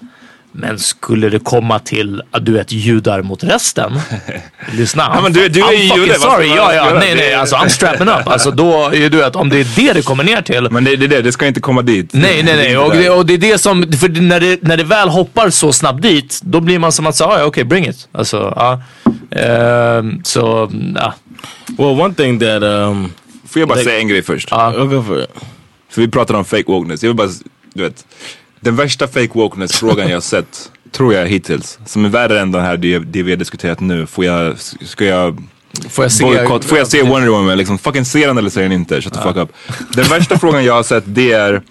Men skulle det komma till att du vet judar mot resten. lyssna. Ja, men du- du är I'm ju fucking jude, sorry. Ja, ja, nej, nej. Alltså I'm strapping up. Alltså då är du vet, om det är det det kommer ner till. Men det, det, det, det ska inte komma dit. Nej, nej, nej. Är Och det, och det är det som, för när det, när det väl hoppar så snabbt dit, då blir man som att säga, ah, ja okej, bring it. Alltså, ja. Ehm, så, ja. Well, one thing that um, Får jag bara They- säga en grej först? Go for it. För vi pratade om fake wokeness. Jag vill bara, du vet. Den värsta fake wokeness-frågan jag sett, tror jag hittills, som är värre än den här, det, det vi har diskuterat nu. Får jag, ska jag Får jag se- boycott, får jag se Wonder Woman? Liksom, fucking se den eller ser den inte? Shut the fuck up. Den värsta frågan jag har sett det är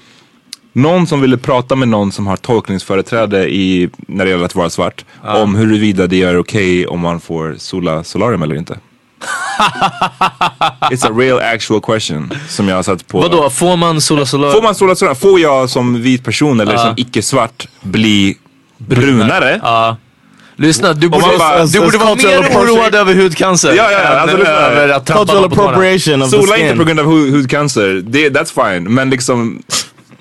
någon som ville prata med någon som har tolkningsföreträde i, när det gäller att vara svart. Om huruvida det är okej om man får sola solarium eller inte. It's a real actual question som jag har sett på. Vadå, får man sola solar? Får man sola solarium? Får jag som vit person eller som icke-svart bli brunare? Ja. Lyssna, du borde, bara- du borde vara mer oroad över hudcancer. Ja, ja, än alltså, lyssna. över att trampa Cultural appropriation of the Sola inte på grund av hu- hudcancer, det, that's fine. Men liksom,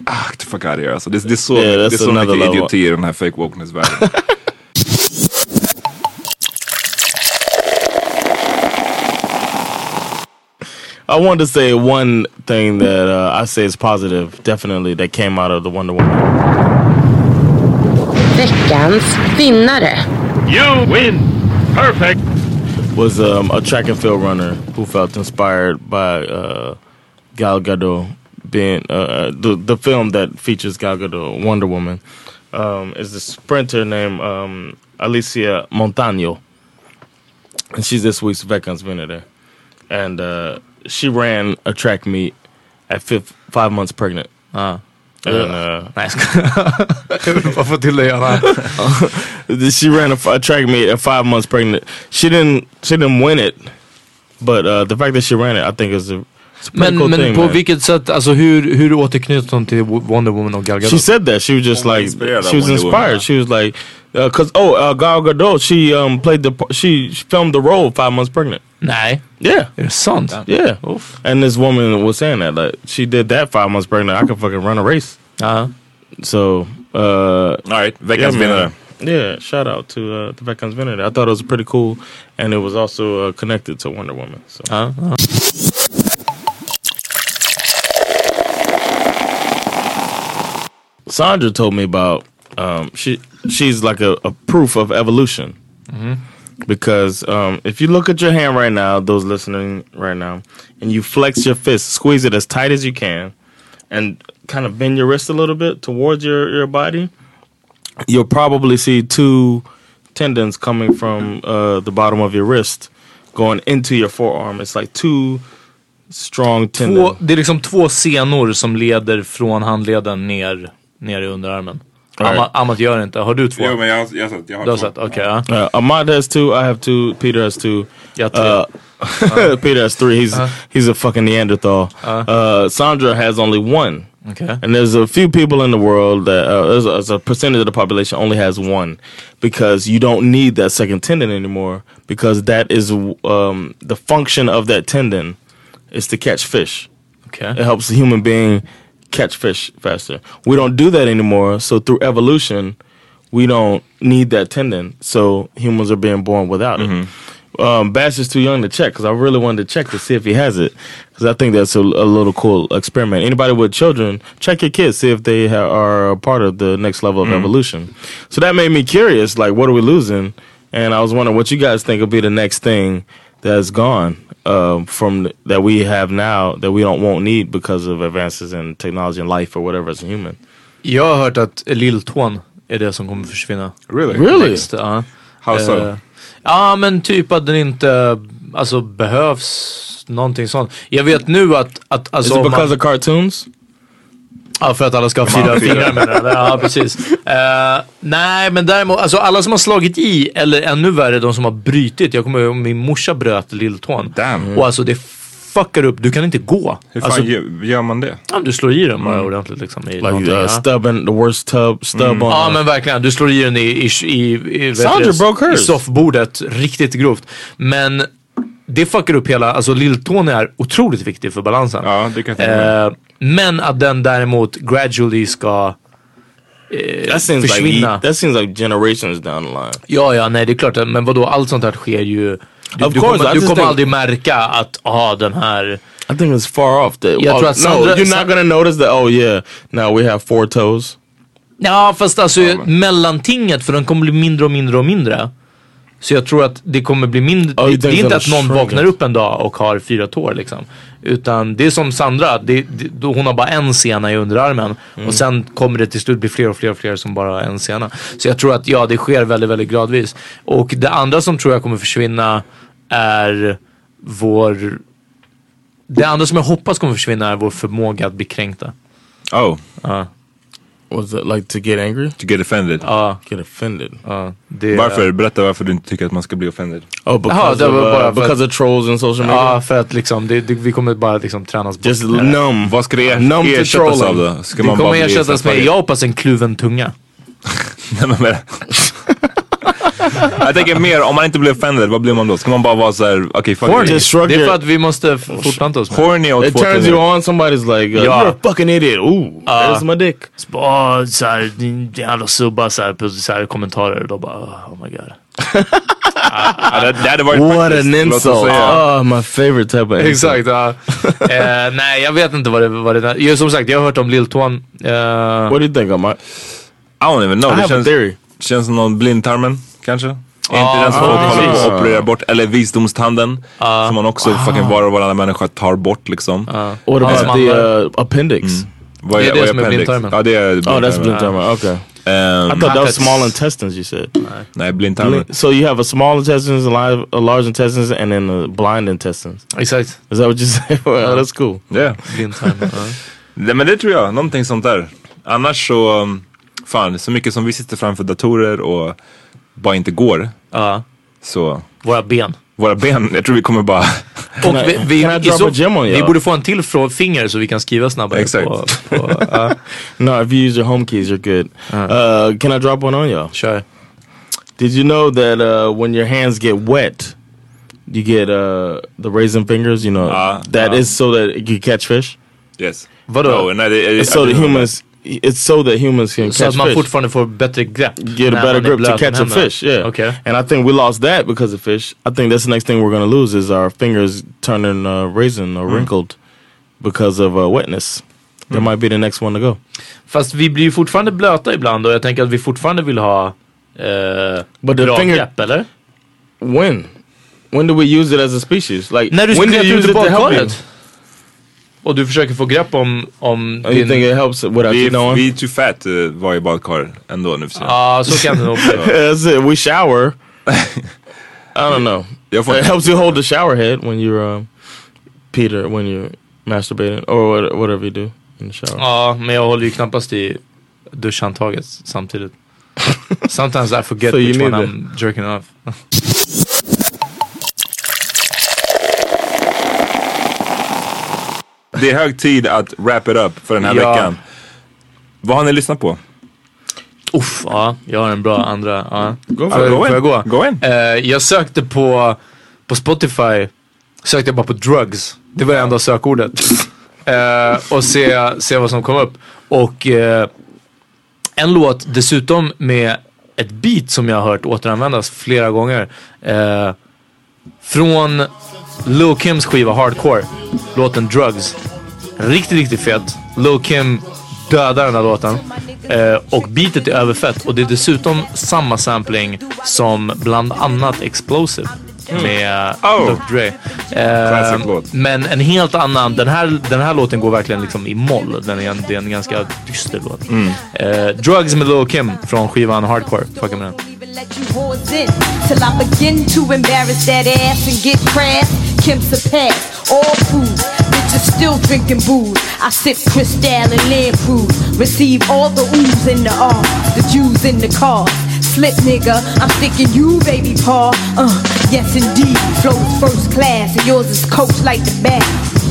ah, get the fuck out of here alltså. Det, det är så, Yeah, that's det är så another mycket idioti i den här fake wokeness-världen. I wanted to say one thing that uh, I say is positive, definitely, that came out of the Wonder Woman. Veckans vinnare. You win. Perfect. was um, a track and field runner who felt inspired by uh, Gal Gadot being uh, uh, the the film that features Gal Gadot, Wonder Woman, um, is a sprinter named um, Alicia Montano, and she's this week's Veckans winner, and uh, she ran a track meet at fifth, five months pregnant. Ah. And, uh, Nej, jag skojar. Vad får till det she ran a, a track meet at five months pregnant. She didn't she didn't win it, but uh, the fact that she ran it, I think is a, it's a pretty Men, cool men thing. på man. vilket sätt, alltså hur, hur återknyter hon till Wonder Woman och Gal Gadot? She said that she was just Hon like she was Wonder Woman. inspired. She was like, because oh, uh, Gal Gadot, she um played the she filmed the role five months pregnant. Nej, Yeah, är det sant? yeah. Oof. And this woman was saying that like she did that five months pregnant. I could fucking run a race. Ja. So uh, Alright, veckans yeah, vinnare. man. Yeah, shout out to uh, the Veckans Vinner. I thought it was pretty cool, and it was also uh, connected to Wonder Woman. So. Ja, ja. Sandra told me about um, she she's like a, a proof of evolution because um, if you look at your hand right now, those listening right now, and you flex your fist, squeeze it as tight as you can, and kind of bend your wrist a little bit towards your your body, you'll probably see two tendons coming from uh, the bottom of your wrist going into your forearm. It's like two strong tendons. Två, det är liksom två senor som leder från handleden ner, ner i underarmen. Alright. Amma, Amat gör inte. Har du två? Jo men jag, har- jag, jag har Du har två. sett? Okej. ja. Uh, Ahmad has two. I have two. Peter has two. Jag har tre. Uh, Peter has three. He's he's a fucking Neanderthal. Uh, Sandra has only one. Okej. And there's a few people in the world that uh, there's, a, there's a percentage of the population only has one because you don't need that second tendon anymore because that is um, the function of that tendon is to catch fish. Okej. It helps the human being catch fish faster. We don't do that anymore. So through evolution, we don't need that tendon. So humans are being born without it. Um, Bash is too young to check because I really wanted to check to see if he has it because I think that's a, a little cool experiment. Anybody with children, check your kids, see if they ha- are a part of the next level of evolution. So that made me curious. Like, what are we losing? And I was wondering what you guys think will be the next thing that's gone um, from th- that we have now that we don't won't need because of advances in technology and life or whatever as a human. Jag har hört att lilltån är det som kommer försvinna. Really? Really? Next, ja. How so? Eh, ja men typ att den inte alltså, behövs någonting sånt. Jag vet nu att... att alltså, Is it because man, of cartoons? Ja för att alla ska ha fyra fingrar med det. Ja precis. Eh, nej men däremot, alltså alla som har slagit i eller ännu värre de som har brutit. Jag kommer ihåg min morsa bröt lilltån. Damn. Och alltså det fuckar upp, du kan inte gå. Hur fan alltså, gör, man det? ja, du slår i den bara ordentligt liksom. I Like uh, ja. stub in the worst tub stub on. Ja men verkligen, du slår i den i, i, i, i, Sandra i soffbordet riktigt grovt. Men det fuckar upp hela, alltså lilltån är otroligt viktig för balansen. Ja, det kan jag tänka mig. Eh, men att den däremot gradually ska eh, That seems like försvinna. that seems like generations down the line. Ja, ja, nej det är klart. Men vadå, allt sånt här sker ju. Du, Of du course, kommer, du kommer think- aldrig märka att, ah den här... I think it's far off. That Jag tror oh, att no, Sandra- you're not gonna notice that. Oh yeah, now we have four toes. Ja, fast alltså mellantinget, för den kommer bli mindre och mindre och mindre. Så jag tror att det kommer bli mindre. Oh, det, är inte att någon vaknar upp en dag och har fyra tår liksom. Utan det är som Sandra, det, det, hon har bara en sena i underarmen. Mm. Och sen kommer det till slut bli fler och fler och fler som bara har en sena. Så jag tror att ja, det sker väldigt, väldigt gradvis. Och det andra som tror jag kommer försvinna är vår... Det andra som jag hoppas kommer försvinna är vår förmåga att bli kränkta. Oh, Ja, Was it like to get angry? to get offended. ja, Get offended? ja. Det, Varför? Berätta varför du inte tycker att man ska bli offended. Oh, because det of, var uh, bara because of trolls and social media. Ja, för att liksom, det, det, vi kommer bara liksom tränas bort. Just det. numb. Vad ska det er- Numb to ersättas av då? Ska Det man kommer ersättas med, jag hoppas en kluven tunga. Nej, men, men. jag tänker mer, om man inte blir offended, vad blir man då? Ska man bara vara såhär, okej fuck Horny. it. Det är för att vi måste f- fortplanta oss. Horny och It turns you on. Somebody's like, uh, Ja. you're a fucking idiot. Ooh, there's my dick. Åh, så här, din jävla subba så här, på så här kommentarer. Då bara, oh my god. Det, det hade varit What praktiskt, an insult. Oh, my favorite type of insult. Exakt, ja. eh, nej, jag vet inte vad det, det är. Jag, som sagt, jag har hört om lilltån. Eh, What do you think, Omar? I don't even know. I Det have a känns, theory. känns som någon blindtarmen, kanske? Är inte den som folk håller på att operera bort? Eller visdomstanden. Som man också fucking var och varannan människa tar bort liksom. What about the uh, appendix? Vad Det är det vad som är blindtarmen. Ja det är Oh, that's blindtarmen. blindtarmen. Okay. Ehm, I thought that was small intestines. You said. nej, blindtarmen. Blind- So you have a small intestines, a, large, a large intestines, and then a blind intestines. exakt. Is that what you say? well, that's cool. Yeah. Blindtarmen. ja. Nej, men det tror jag, någonting sånt där. Annars så, um, fan, så mycket som vi sitter framför datorer och bara inte går. Ja. Så Våra ben. våra ben, jag tror vi kommer bara... Och I- vi, vi, can I i drop så- a gem on you? vi borde få en till frå- finger så vi kan skriva snabbare. Exakt. På, på, ja. No, if you use your home keys, you're good. Uh, can I drop one on y'all? Kör. Did you know that uh, when your hands get wet, you get uh, the raisin fingers? You know Ah, that is ah. so that you catch fish. Yes. Vadå? No, nej, det, It's so that humans. It's so that humans can Så catch att man fish. fortfarande får bättre grepp. Get a better grip to catch a fish. Yeah. Okay. And I think we lost that because of fish. I think that's the next thing we're gonna lose is our fingers turning uh, raisin or wrinkled because of uh, wetness. That might be the next one to go. Fast vi blir ju fortfarande blöta ibland och jag tänker att vi fortfarande vill ha eh, But the bra finger- grepp, eller? When? When do we use it as a species? Like När du when do you use it to help you? Och du försöker få grepp om, om Oh, you think it helps without Vi, you vi är too fat uh, var i badkar ändå nu för tiden. Ja, så kan det nog bli. It. We shower. I don't know. Jag får It helps you hold the shower head when you're um, Peter when you're masturbating or what- whatever you do in the shower. Ja, men jag håller ju knappast i duschhandtaget samtidigt. Sometimes I forget So you which one need I'm jerking off. Det är hög tid att wrap it up för den här Ja. veckan. Vad har ni lyssnat på? Uff, ja, jag har en bra andra. Ja. Go go får jag gå? Go in. Eh, jag sökte på, på Spotify, sökte jag bara på drugs. Det var det enda sökordet. Eh, och se, se vad som kom upp. Och eh, en låt dessutom med ett beat som jag har hört återanvändas flera gånger. Från Lil Kims skiva Hardcore, låten Drugs. Riktigt, riktigt fet. Lil Kim dödar den här låten. Eh, och beatet är överfett. Och det är dessutom samma sampling som bland annat Explosive. Med Oh. Dr Dre. Eh, men en helt annan. Den här, den här låten går verkligen liksom i moll. Den är, en- det är en ganska dyster låt. Eh, Drugs med Lil Kim från skivan Hardcore. Fucka med den. Let you whores in till I begin to embarrass that ass and get crass. Kim surpass all food. Bitches still drinking booze. I sip Cristal and Lamprey. Receive all the oohs and the ahs. The Jews in the cars. Slip nigga, I'm sticking you, baby paw. Uh, yes indeed. Flow is first class and yours is coach like the back.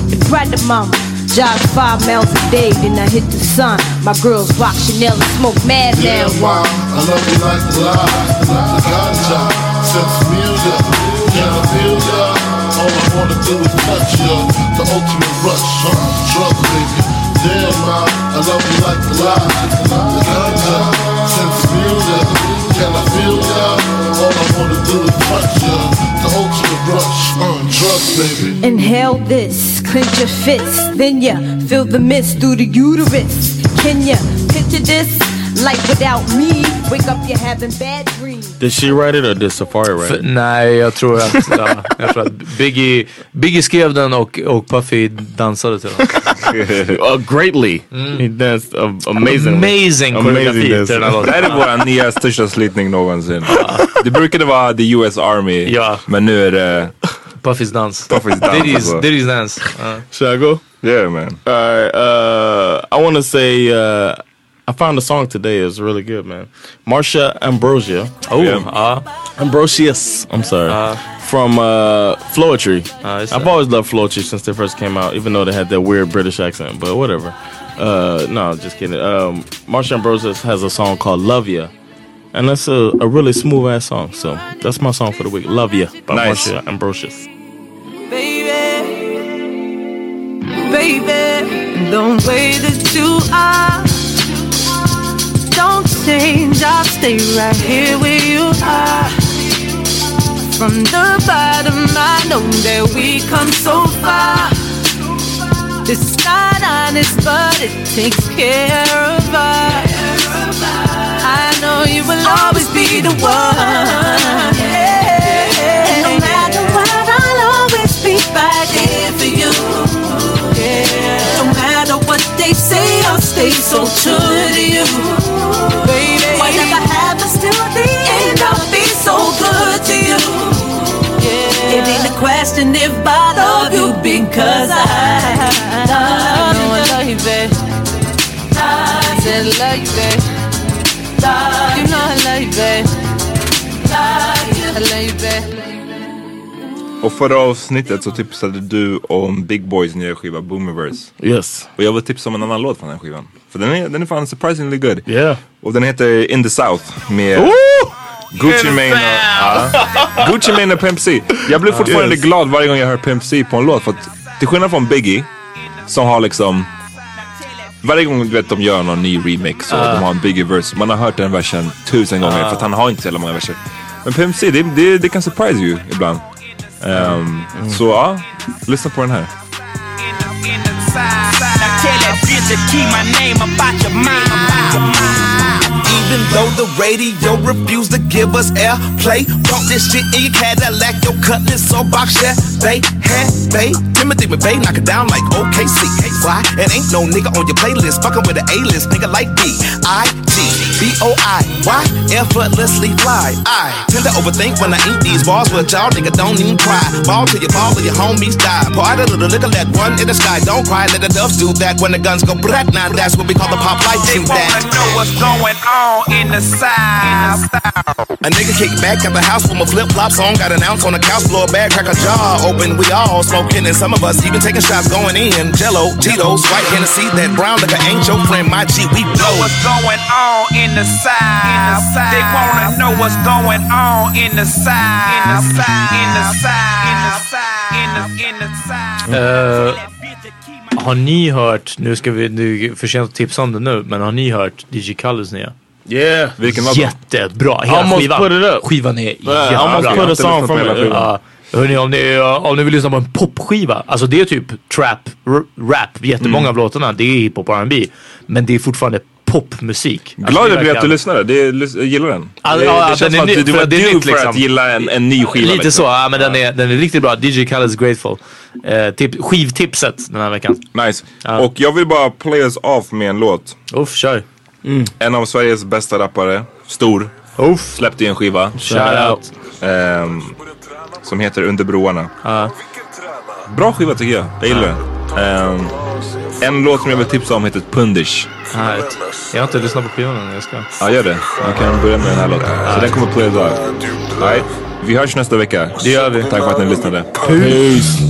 The brother mama. Jog five miles a day, then I hit the sun. My girls rock Chanel and smoke mad Yeah, now. wow, I love you like the lie, the ganja, sense music, I feel ya? All I wanna do is touch ya, the ultimate rush, huh? Drug baby. Damn, ma, I love you like the lie, the ganja, sense music, can I feel ya? All I wanna do is touch ya, the ultimate rush, uh, drugs baby. Inhale this, clench your fist, then ya feel the mist through the uterus. Can ya picture this? Life without me, wake up you're having bad dreams. Did she write it or did Safari write it? nej, jag tror att, ja, jag tror att Biggie, Biggie skrev den och, och Puffy dansade till den. uh, greatly. He danced uh, amazing. Amazing koreografi till den här Det här är vår nya största slitning någonsin. Det brukade vara the US Army, Ja. men nu är det Puffys dans. Puffys dans. Diddy's, alltså. Diddy's dance. Ja. Should I go? Yeah man. All right. Uh, I want to say uh, I found a song today. It's really good, man. Marsha Ambrosia. Oh, Yeah. ja. Ambrosius. I'm sorry. Uh, From uh, Floetry. Uh, I've a- always loved Floetry since they first came out, even though they had that weird British accent. But whatever. Uh, no, just kidding. Um, Marsha Ambrosius has a song called "Love Ya," and that's a, a really smooth ass song. So that's my song for the week. "Love Ya" by Nice. Marsha Ambrosius. Baby, the way that you are. Change, I'll stay right here where you are. From the bottom, I know that we come so far. It's not honest, but it takes care of us. I know you will always be the one. And no matter what, I'll always be right here for you. No matter what they say, I'll stay so true to you. Question if I love you because I love you. I love you, babe. I said I love you, babe. You know I love you, babe. I love you, babe. Och förra avsnittet så tipsade du om Big Boys nya skiva Boomiverse. Yes. Och jag vill tipsa om en annan låt från den skivan. För den är, den är fan surprisingly good. Yeah. Och den heter In the South med Gucci Mane och, ja. Gucci Mane och Pimp C. Jag blir fortfarande Yes. glad varje gång jag hör Pimp C på en låt. För att till skillnad från Biggie som har liksom varje gång du vet de gör någon ny remix och de har en Biggie-verse. Man har hört den versen tusen gånger för att han har inte så jävla många verser. Men Pimp C, det, det, det kan surprise you ibland. Ehm, Så ja, lyssna på den här. Now Even though the radio refused to give us airplay, brought this shit in your Cadillac, your cutlass or box. They had they Timothy McVeigh knock it down like OKC. Why? And ain't no nigga on your playlist fucking with an A-list nigga like B I G B O I. Why? Effortlessly fly. I tend to overthink when I eat these bars, but y'all nigga don't even cry. Ball till you fall or your homies die. Pour out a little liquor, let one in the sky. Don't cry, let the doves do that when the guns go brat. Now that's what we call the pop life They do wanna that. know what's going on in the south. A nigga kick back at the house with my flip flops on, got an ounce on the couch floor, bag crack a jaw open. We all smoking, and some of us even taking shots going in. Jello, Tito's, white Hennessy, that brown liquor ain't your friend. My G, we Know blow. what's going on in the south. They wanna know what's going on in the south. In the south. In the south. In the south. In the in the south. Eh, har ni hört, nu ska vi, är för sent att tipsa om det nu, men har ni hört DJ Kallus nya? Yeah. Vilken var? Jättebra, hela Almost skivan. put it up. Skivan är Yeah, I almost jättebra. put a song from it. Ja, Hörni, om ni, om ni vill lyssna på en popskiva, alltså det är typ trap, rap, jättemånga Mm. av låtarna, det är hiphop och R&B Men det är fortfarande popmusik. Alltså, Glad är jag blir att du lyssnar. Det jag gillar den. Ja, det, ja, det den känns är som att ny- du, var att det är du nytt, för liksom. att gilla en, en ny skiva. Lite så, ja, men den är, den är riktigt bra. DJ Khaled's Grateful. Eh, tip, skivtipset den här veckan. Nice. Och jag vill bara play us off med en låt. Uff, kör. En av Sveriges bästa rappare, stor, Uff. släppte en skiva. Shout out. Ehm, som heter Under broarna. Bra skiva tycker jag. Jag gillar den. Ehm, en låt som jag vill tipsa om heter Pundish. Härligt. Jag har inte lyssnat på skivan än, jag ska. Ja, gör det. Vi kan börja med den här låten. Så den kommer play us off. Alright. Vi hörs nästa vecka. Det gör vi. Tack för att ni lyssnade. Peace.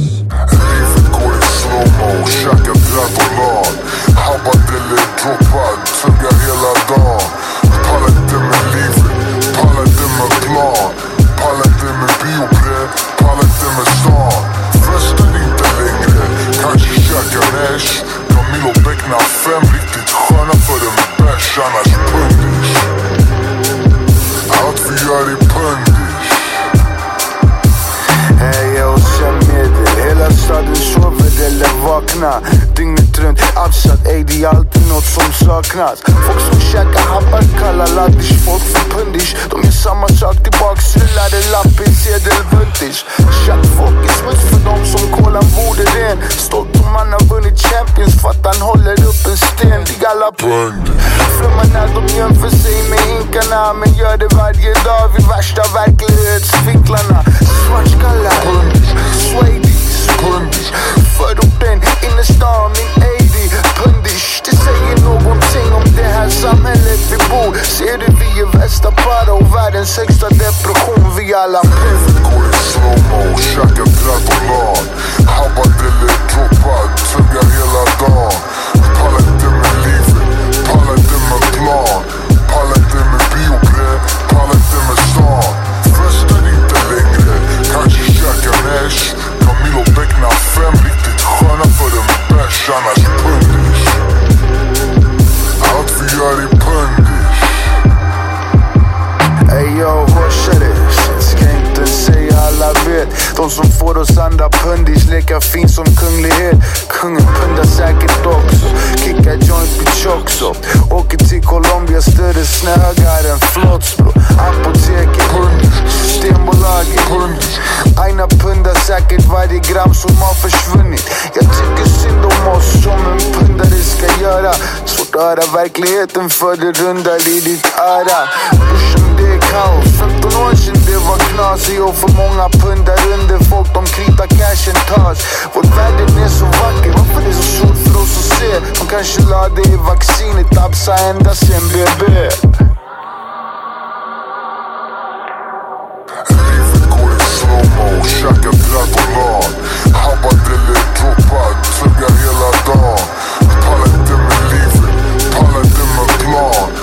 Saknas Folk som käkar habbar kallar laddish folk för pundish. De gör samma sak tillbaks, rullade lappin, sedel vintage Tjack, folk är smuts för dem som kolan vore ren Stolt om han har vunnit champions för att han håller upp en sten. Vi alla pundish. Flummar när de jämför sig med inkarna Men gör det varje dag vid värsta verklighetsficklarna. Svartskallar, swedish, pundish. Förorten, innerstan, min här samhället vi bor. Ser du vi är värsta para och världens högsta depression. Vi alla Går i slowmo, käkar Dragonad Habbadelle droppad, tuggar hela dagen. Pallar inte med livet, pallar inte med plan. Pallar inte med biobre, pallar inte med stan. Festar inte längre, kanske käkar näsch Camilo becknar fem riktigt sköna för en bärs. Annars lekker fin som verkligheten för det rundar i ditt öra. Brorsan det är kaos. 15 år sedan det var knasigt och för många pundar under folk de kritar cashen tas. Vår värld är så vacker, varför är det så svårt för oss att se? De kanske la det i vaccinet, absa ända sen blev Går inte